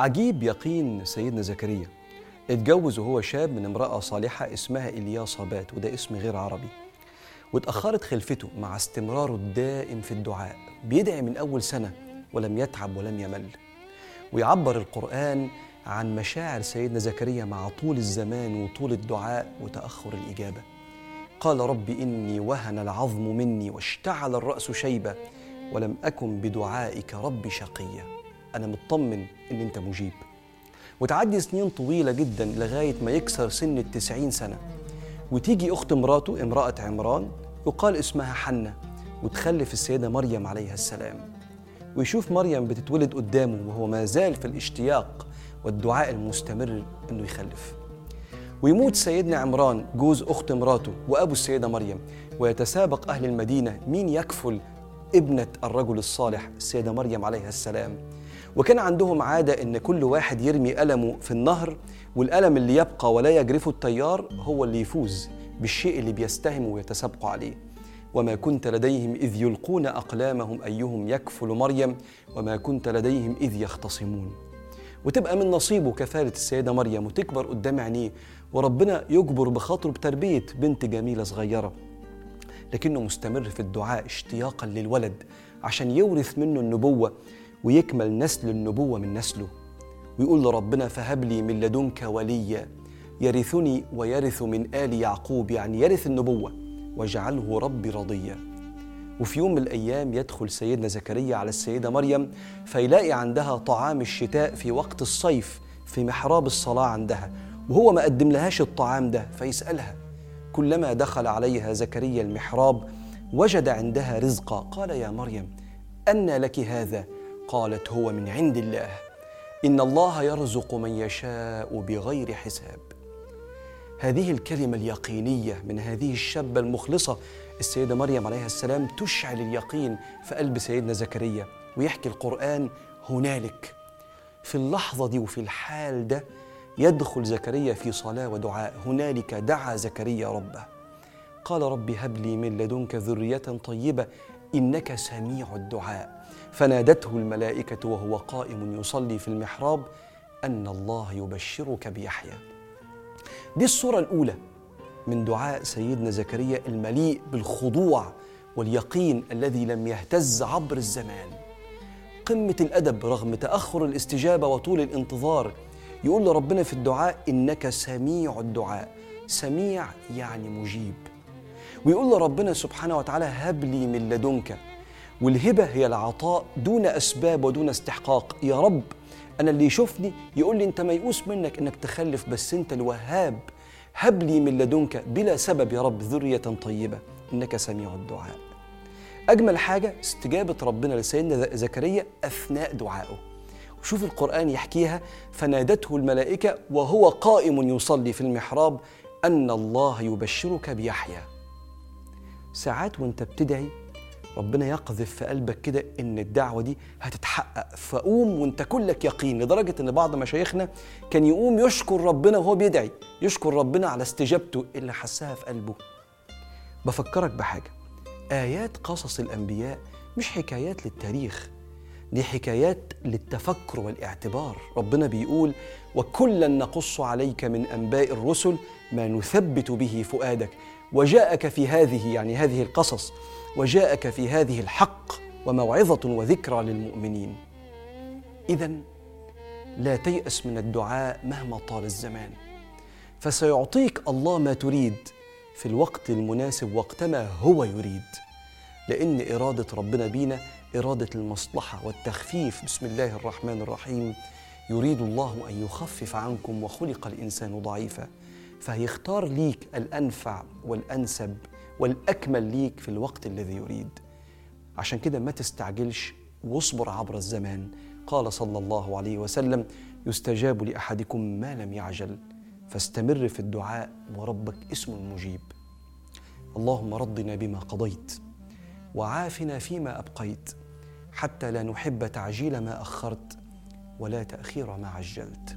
عجيب يقين سيدنا زكريا. اتجوز وهو شاب من امرأة صالحة اسمها إلياصابات وده اسم غير عربي. واتأخرت خلفته مع استمراره الدائم في الدعاء. بيدعي من أول سنة ولم يتعب ولم يمل. ويعبر القرآن عن مشاعر سيدنا زكريا مع طول الزمان وطول الدعاء وتأخر الإجابة. قال رب إني وهن العظم مني واشتعل الرأس شيبة ولم أكن بدعائك رب شقيا. أنا مطمن إن أنت مجيب. وتعدي سنين طويلة جدا لغاية ما يكسر سن التسعين سنة. وتيجي أخت مراته امرأة عمران يقال اسمها حنة وتخلف السيدة مريم عليها السلام. ويشوف مريم بتتولد قدامه وهو ما زال في الاشتياق والدعاء المستمر إنه يخلف. ويموت سيدنا عمران جوز أخت مراته وأبو السيدة مريم. ويتسابق أهل المدينة مين يكفل ابنة الرجل الصالح السيدة مريم عليها السلام. وكان عندهم عادة إن كل واحد يرمي قلمه في النهر والقلم اللي يبقى ولا يجرفه التيار هو اللي يفوز بالشيء اللي بيستهموا ويتسابقوا عليه. وما كنت لديهم إذ يلقون أقلامهم أيهم يكفل مريم وما كنت لديهم إذ يختصمون. وتبقى من نصيبه كفالة السيدة مريم وتكبر قدام عينيه وربنا يجبر بخاطره بتربية بنت جميلة صغيرة. لكنه مستمر في الدعاء اشتياقا للولد عشان يورث منه النبوة. ويكمل نسل النبوة من نسله ويقول لربنا فهب لي من لدنك وليا يرثني ويرث من آل يعقوب يعني يرث النبوة واجعله ربي رضيا. وفي يوم من الأيام يدخل سيدنا زكريا على السيدة مريم فيلاقي عندها طعام الشتاء في وقت الصيف في محراب الصلاة عندها وهو ما قدم لهاش الطعام ده فيسألها. كلما دخل عليها زكريا المحراب وجد عندها رزقا قال يا مريم أنى لك هذا قالت هو من عند الله إن الله يرزق من يشاء بغير حساب. هذه الكلمة اليقينية من هذه الشابة المخلصة السيدة مريم عليها السلام تشعل اليقين في قلب سيدنا زكريا ويحكي القرآن هنالك. في اللحظة دي وفي الحال ده يدخل زكريا في صلاة ودعاء هنالك دعا زكريا ربه. قال رب هب لي من لدنك ذرية طيبة إنك سميع الدعاء. فنادته الملائكة وهو قائم يصلي في المحراب أن الله يبشرك بيحيى. دي الصورة الأولى من دعاء سيدنا زكريا المليء بالخضوع واليقين الذي لم يهتز عبر الزمان. قمة الأدب رغم تأخر الاستجابة وطول الانتظار يقول لربنا في الدعاء إنك سميع الدعاء. سميع يعني مجيب. ويقول لربنا سبحانه وتعالى هب لي من لدنك والهبة هي العطاء دون أسباب ودون استحقاق. يا رب أنا اللي يشوفني يقول لي أنت ميؤوس منك إنك تخلف بس أنت الوهاب هب لي من لدنك بلا سبب يا رب ذرية طيبة. إنك سميع الدعاء. أجمل حاجة استجابة ربنا لسيدنا زكريا أثناء دعائه. وشوف القرآن يحكيها فنادته الملائكة وهو قائم يصلي في المحراب أن الله يبشرك بيحيى. ساعات وانت بتدعي ربنا يقذف في قلبك كده إن الدعوة دي هتتحقق. فقوم وانت كلك يقين لدرجة إن بعض مشايخنا كان يقوم يشكر ربنا وهو بيدعي يشكر ربنا على استجابته اللي حسها في قلبه. بفكرك بحاجة آيات قصص الأنبياء مش حكايات للتاريخ دي حكايات للتفكر والاعتبار. ربنا بيقول وكلا نقص عليك من أنباء الرسل ما نثبت به فؤادك. وجاءك في هذه يعني هذه القصص وجاءك في هذه الحق وموعظة وذكرى للمؤمنين. اذا لا تيأس من الدعاء مهما طال الزمان. فسيعطيك الله ما تريد في الوقت المناسب وقتما هو يريد. لأن إرادة ربنا بينا إرادة المصلحة والتخفيف. بسم الله الرحمن الرحيم. يريد الله أن يخفف عنكم وخلق الإنسان ضعيفا. فهيختار ليك الأنفع والأنسب والأكمل ليك في الوقت الذي يريد. عشان كده ما تستعجلش واصبر عبر الزمان. قال صلى الله عليه وسلم يستجاب لأحدكم ما لم يعجل فاستمر في الدعاء وربك اسم المجيب. اللهم رضنا بما قضيت وعافنا فيما أبقيت حتى لا نحب تعجيل ما أخرت ولا تأخير ما عجلت.